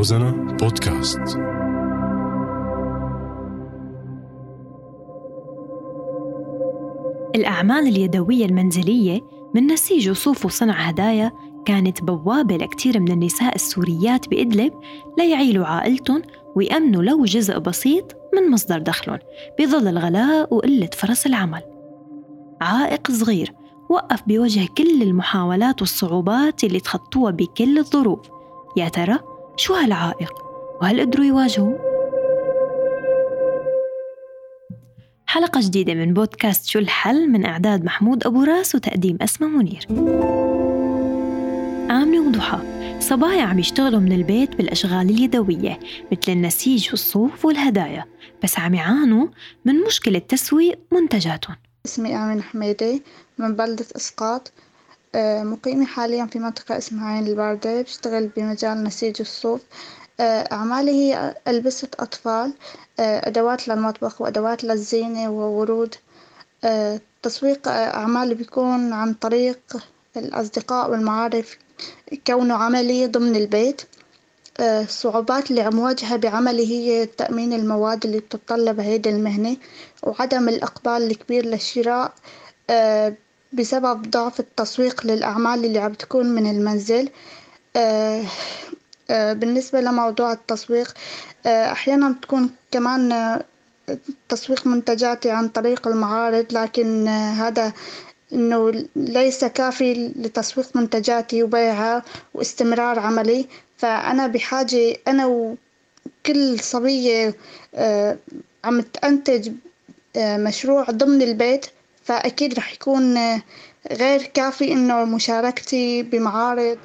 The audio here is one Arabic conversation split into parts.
روزانا بودكاست. الأعمال اليدوية المنزلية من نسيج وصوف وصنع هدايا كانت بوابة لكثير من النساء السوريات بإدلب ليعيلوا عائلتهم ويأمنوا لو جزء بسيط من مصدر دخلهم بظل الغلاء وقلة فرص العمل. عائق صغير وقف بوجه كل المحاولات والصعوبات اللي تخطوها بكل الظروف. يا ترى شو هالعائق؟ وهل قدروا يواجهوا؟ حلقة جديدة من بودكاست شو الحل من إعداد محمود أبو راس وتقديم أسمى منير. آمنة وضحى. صبايا عم يشتغلوا من البيت بالأشغال اليدوية مثل النسيج والصوف والهدايا. بس عم يعانوا من مشكلة تسويق منتجاتهم. اسمي آمن حميدي من بلدة إسقاط. مقيمة حاليا في منطقة اسمها عين الباردة بشتغل بمجال نسيج الصوف آه، أعمالي هي ألبسة أطفال آه، أدوات للمطبخ وأدوات للزينة وورود. تسويق أعمالي بيكون عن طريق الأصدقاء والمعارف كونه عملي ضمن البيت. الصعوبات اللي عم واجهها بعملي هي تأمين المواد اللي بتتطلب هيدي المهنة وعدم الإقبال الكبير للشراء. آه، بسبب ضعف التسويق للأعمال اللي عم تكون من المنزل. آه، آه، بالنسبة لموضوع التسويق أحيانا بتكون كمان تسويق منتجاتي عن طريق المعارض لكن هذا إنه ليس كافي لتسويق منتجاتي وبيعها واستمرار عملي. فأنا بحاجة أنا وكل صبية آه، عم تنتج آه، مشروع ضمن البيت. فأكيد رح يكون آه، غير كافي إنه مشاركتي بمعارض.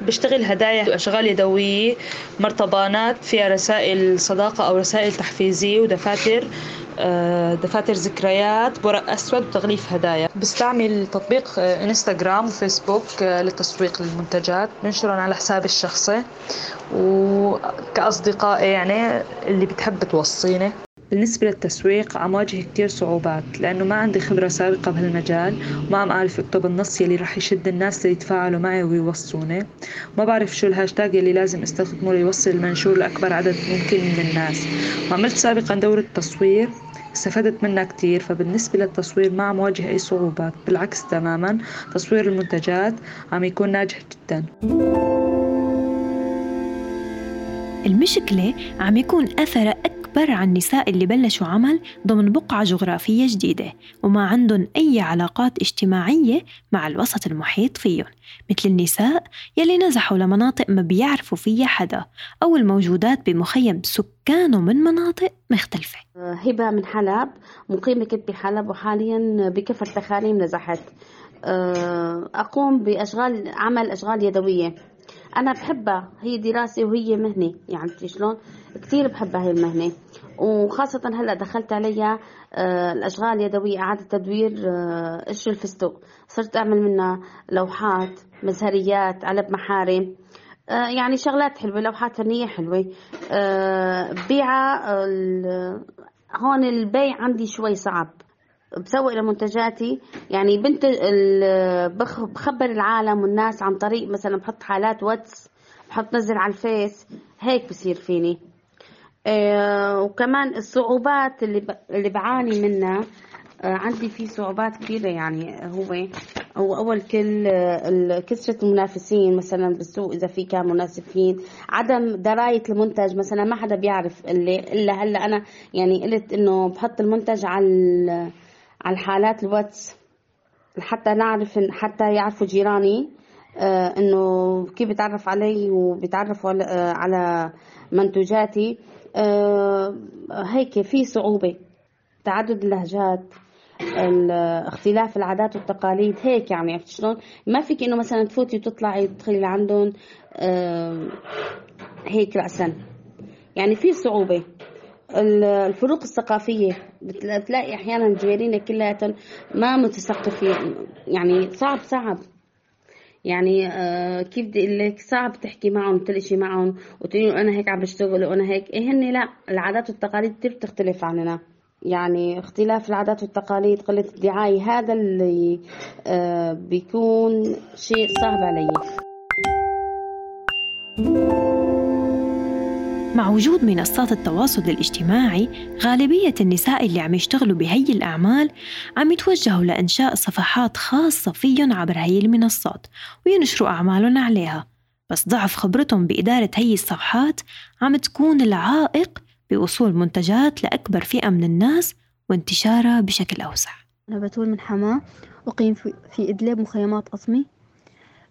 بشتغل هدايا وأشغال يدوية مرطبانات فيها رسائل صداقة أو رسائل تحفيزية ودفاتر آه، دفاتر ذكريات ورق أسود وتغليف هدايا. بستعمل تطبيق آه، إنستغرام وفيسبوك للتسويق للمنتجات. بنشرهم على حسابي الشخصي وكأصدقائي يعني اللي بتحب توصيني. بالنسبة للتسويق عم واجه كتير صعوبات لأنه ما عندي خبرة سابقة بهالمجال وما عم أعرف أكتب النص يلي رح يشد الناس ليتفاعلوا معي ويوصوني. ما بعرف شو الهاشتاج يلي لازم استخدمه ليوصل المنشور لأكبر عدد ممكن من الناس. وعملت سابقا دورة تصوير استفدت منها كتير فبالنسبة للتصوير ما عم واجه أي صعوبات بالعكس تماما تصوير المنتجات عم يكون ناجح جدا. المشكلة عم يكون أثرها أكبر على النساء اللي بلشوا عمل ضمن بقعة جغرافية جديدة وما عندهم أي علاقات اجتماعية مع الوسط المحيط فيهم مثل النساء يلي نزحوا لمناطق ما بيعرفوا فيها حدا أو الموجودات بمخيم سكانه من مناطق مختلفة. هبة من حلب مقيمة كنت بحلب وحاليا بكفر تخاريم نزحت. أه، أقوم بأشغال عمل أشغال يدوية. أنا بحبها هي دراسة وهي مهنة. يعني شلون؟ كثير بحبها هي المهنة. وخاصة هلأ دخلت عليها آه، الأشغال اليدوية إعادة تدوير آه، قشر الفستق. صرت أعمل منها لوحات مزهريات علب محارم آه، يعني شغلات حلوة لوحات فنية حلوة. بيعها هون البيع عندي شوي صعب. بسوق لمنتجاتي. يعني بنت بخبر العالم والناس عن طريق مثلا بحط حالات واتس بحط نزل على الفيس هيك بصير فيني. آه وكمان الصعوبات اللي اللي بعاني منها آه عندي في صعوبات كبيرة يعني هو هو أول كل كثرة المنافسين مثلا بالسوق إذا في كان منافسين عدم دراية المنتج مثلا ما حدا بيعرف اللي إلا هلأ أنا يعني قلت إنه بحط المنتج على على الحالات الواتس حتى نعرف حتى يعرفوا جيراني آه إنه كيف بتعرف علي وبتعرفوا آه على منتوجاتي. آه هيك في صعوبة تعدد اللهجات اختلاف العادات والتقاليد هيك يعني عرفت شلون؟ ما فيك إنه مثلا تفوتي وتطلعي تدخلي لعندهم آه هيك رأسا. يعني في صعوبة. الفروق الثقافية. بتلاقي أحيانا جويرينا كلياتهم ما متثقفين. يعني صعب صعب. يعني آه كيف بدي أقول لك؟ صعب تحكي معهم تلشي معهم وتقولي أنا هيك عم بشتغل وأنا هيك. إيه هن لا. العادات والتقاليد كثير بتختلف عننا. يعني اختلاف العادات والتقاليد قلة الدعاية هذا اللي آه بيكون شيء صعب علي. مع وجود منصات التواصل الاجتماعي غالبية النساء اللي عم يشتغلوا بهي الأعمال عم يتوجهوا لإنشاء صفحات خاصة فيهم عبر هي المنصات وينشروا أعمالهم عليها. بس ضعف خبرتهم بإدارة هي الصفحات عم تكون العائق بوصول منتجات لأكبر فئة من الناس وانتشارها بشكل أوسع. أنا بتول من حماة أقيم في إدلب مخيمات أصمي.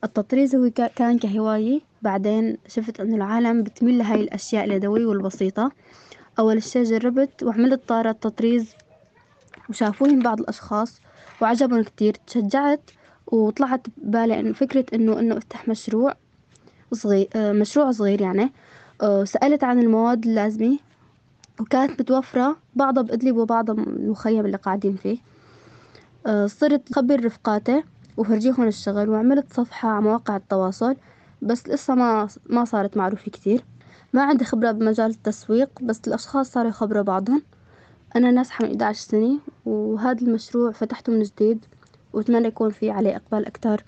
التطريز هو كان كهواية. بعدين شفت إنه العالم بتميل لهاي الأشياء اليدوية والبسيطة. أول شي جربت وعملت طارة تطريز وشافوني بعض الأشخاص وعجبهم كتير. تشجعت وطلعت ببالي إنه فكرة إنه إنه أفتح مشروع صغير مشروع صغير يعني. سألت عن المواد اللازمة وكانت متوفرة بعضها بإدلب وبعضها بالمخيم اللي قاعدين فيه. صرت أخبر رفقاتي وفرجيهم الشغل وعملت صفحة على مواقع التواصل. بس لسه ما ما صارت معروفة كتير. ما عندي خبرة بمجال التسويق بس الأشخاص صاروا يخبروا بعضهم. أنا ناجحة من 11 سنة وهذا المشروع فتحته من جديد وأتمنى يكون في عليه إقبال أكتر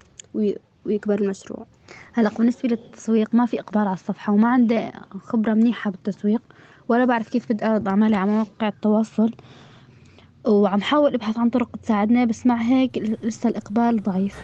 ويكبر المشروع. هلا بالنسبة للتسويق ما في إقبال على الصفحة وما عندي خبرة منيحة بالتسويق ولا بعرف كيف بدي أعرض أعمالي على مواقع التواصل. وعم حاول أبحث عن طرق تساعدنا بس مع هيك لسه الإقبال ضعيف.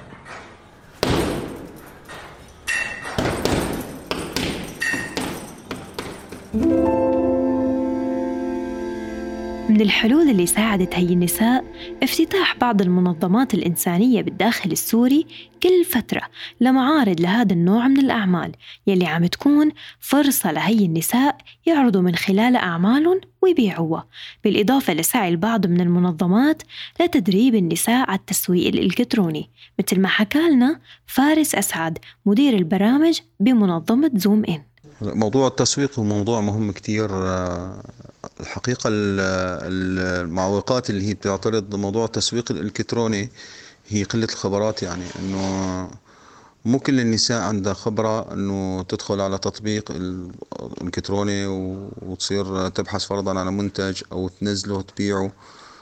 من الحلول اللي ساعدت هي النساء افتتاح بعض المنظمات الإنسانية بالداخل السوري كل فترة لمعارض لهذا النوع من الأعمال يلي عم تكون فرصة لهي النساء يعرضوا من خلالها أعمالهم ويبيعوها. بالإضافة لسعي البعض من المنظمات لتدريب النساء على التسويق الإلكتروني. مثل ما حكى لنا فارس أسعد مدير البرامج بمنظمة زوم إن. موضوع التسويق هو موضوع مهم كتير الحقيقة المعوقات اللي هي بتعترض موضوع التسويق الإلكتروني هي قلة الخبرات يعني إنه مو كل النساء عندها خبرة إنه تدخل على تطبيق الإلكتروني وتصير تبحث فرضا على منتج أو تنزله وتبيعه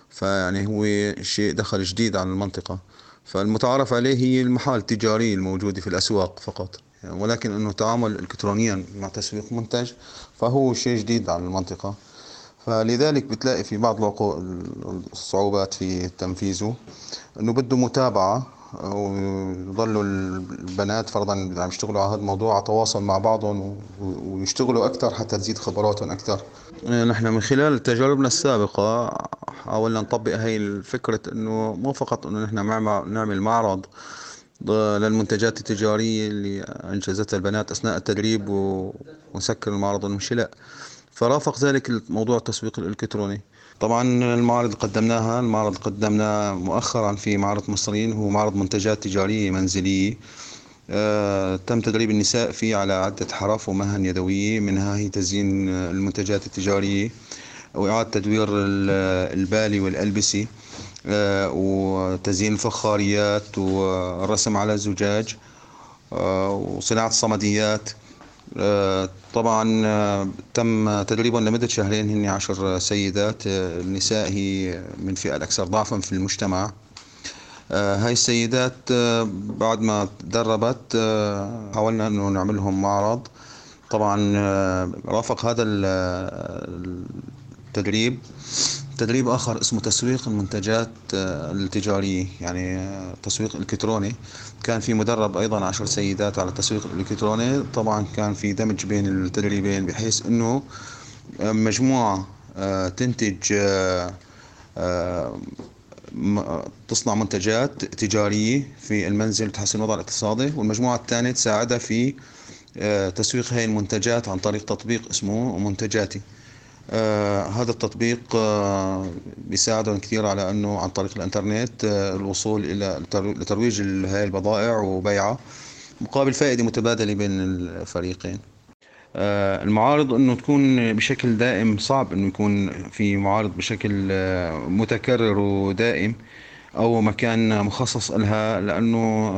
فيعني هو شيء دخل جديد على المنطقة. فالمتعارف عليه هي المحال التجارية الموجودة في الأسواق فقط. ولكن إنه تعامل الكترونيا مع تسويق منتج فهو شيء جديد على المنطقة. فلذلك بتلاقي في بعض الصعوبات في تنفيذه إنه بده متابعة ويضلوا البنات فرضا عم يشتغلوا على هذا الموضوع على تواصل مع بعضهم ويشتغلوا أكثر حتى تزيد خبراتهم أكثر. نحن من خلال تجاربنا السابقة حاولنا نطبق هاي الفكرة إنه مو فقط إنه نحن نعمل معرض للمنتجات التجارية اللي أنجزتها البنات أثناء التدريب ونسكر المعرض ونمشي فرافق ذلك موضوع التسويق الإلكتروني. طبعا المعارض اللي قدمناها المعرض قدمناه مؤخرا في معرض مصريين هو معرض منتجات تجارية منزلية. آه تم تدريب النساء فيه على عدة حرف ومهن يدوية منها هي تزيين المنتجات التجارية وإعادة تدوير البالي والألبسة وتزيين الفخاريات والرسم على الزجاج آه، وصناعة الصمديات. آه، طبعا تم تدريبهم لمدة شهرين هن عشر سيدات النساء هي من فئة الأكثر ضعفا في المجتمع. هاي السيدات بعد ما تدربت حاولنا إنه نعمل لهم معرض. طبعا رافق هذا التدريب. تدريب آخر اسمه تسويق المنتجات آه، التجارية يعني آه، تسويق إلكتروني. كان في مدرب أيضا عشر سيدات على التسويق الإلكتروني. طبعا كان في دمج بين التدريبين بحيث أنه آه، مجموعة تنتج تصنع منتجات تجارية في المنزل تحسن الوضع الاقتصادي. والمجموعة الثانية تساعدها في تسويق هاي المنتجات عن طريق تطبيق اسمه منتجاتي. آه هذا التطبيق آه بيساعدهم كثير على إنه عن طريق الإنترنت آه الوصول إلى لترويج هاي البضائع وبيعها مقابل فائدة متبادلة بين الفريقين. المعارض إنه تكون بشكل دائم صعب إنه يكون في معارض بشكل متكرر ودائم أو مكان مخصص لها لأنه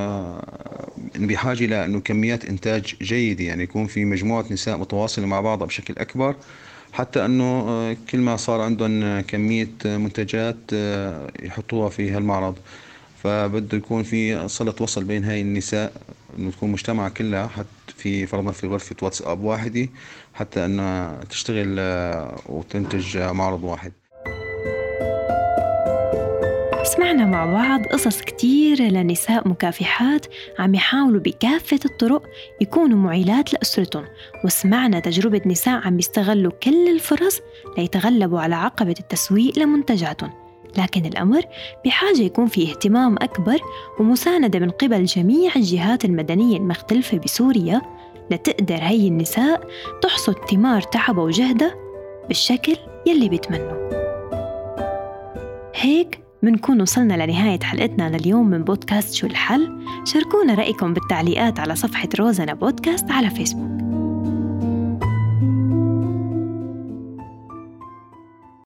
بحاجة لأنه كميات إنتاج جيدة يعني يكون في مجموعة نساء متواصلة مع بعضها بشكل أكبر حتى أنه آه، كل ما صار عندهم كمية منتجات آه، يحطوها في هالمعرض. فبده يكون في صله وصل بين هاي النساء إنه تكون مجتمع كلها حتى في فرضا في غرفة واتساب واحدة حتى أنها تشتغل آه، وتنتج معرض واحد. سمعنا مع بعض قصص كتيرة لنساء مكافحات عم يحاولوا بكافة الطرق يكونوا معيلات لأسرتهم. وسمعنا تجربة نساء عم يستغلوا كل الفرص ليتغلبوا على عقبة التسويق لمنتجاتهم. لكن الأمر بحاجة يكون في اهتمام أكبر ومساندة من قبل جميع الجهات المدنية المختلفة بسوريا لتقدر هي النساء تحصد ثمار تعبها وجهدها بالشكل يلي بيتمنوا. هيك منكون وصلنا لنهاية حلقتنا لليوم من بودكاست شو الحل؟ شاركونا رأيكم بالتعليقات على صفحة روزنا بودكاست على فيسبوك.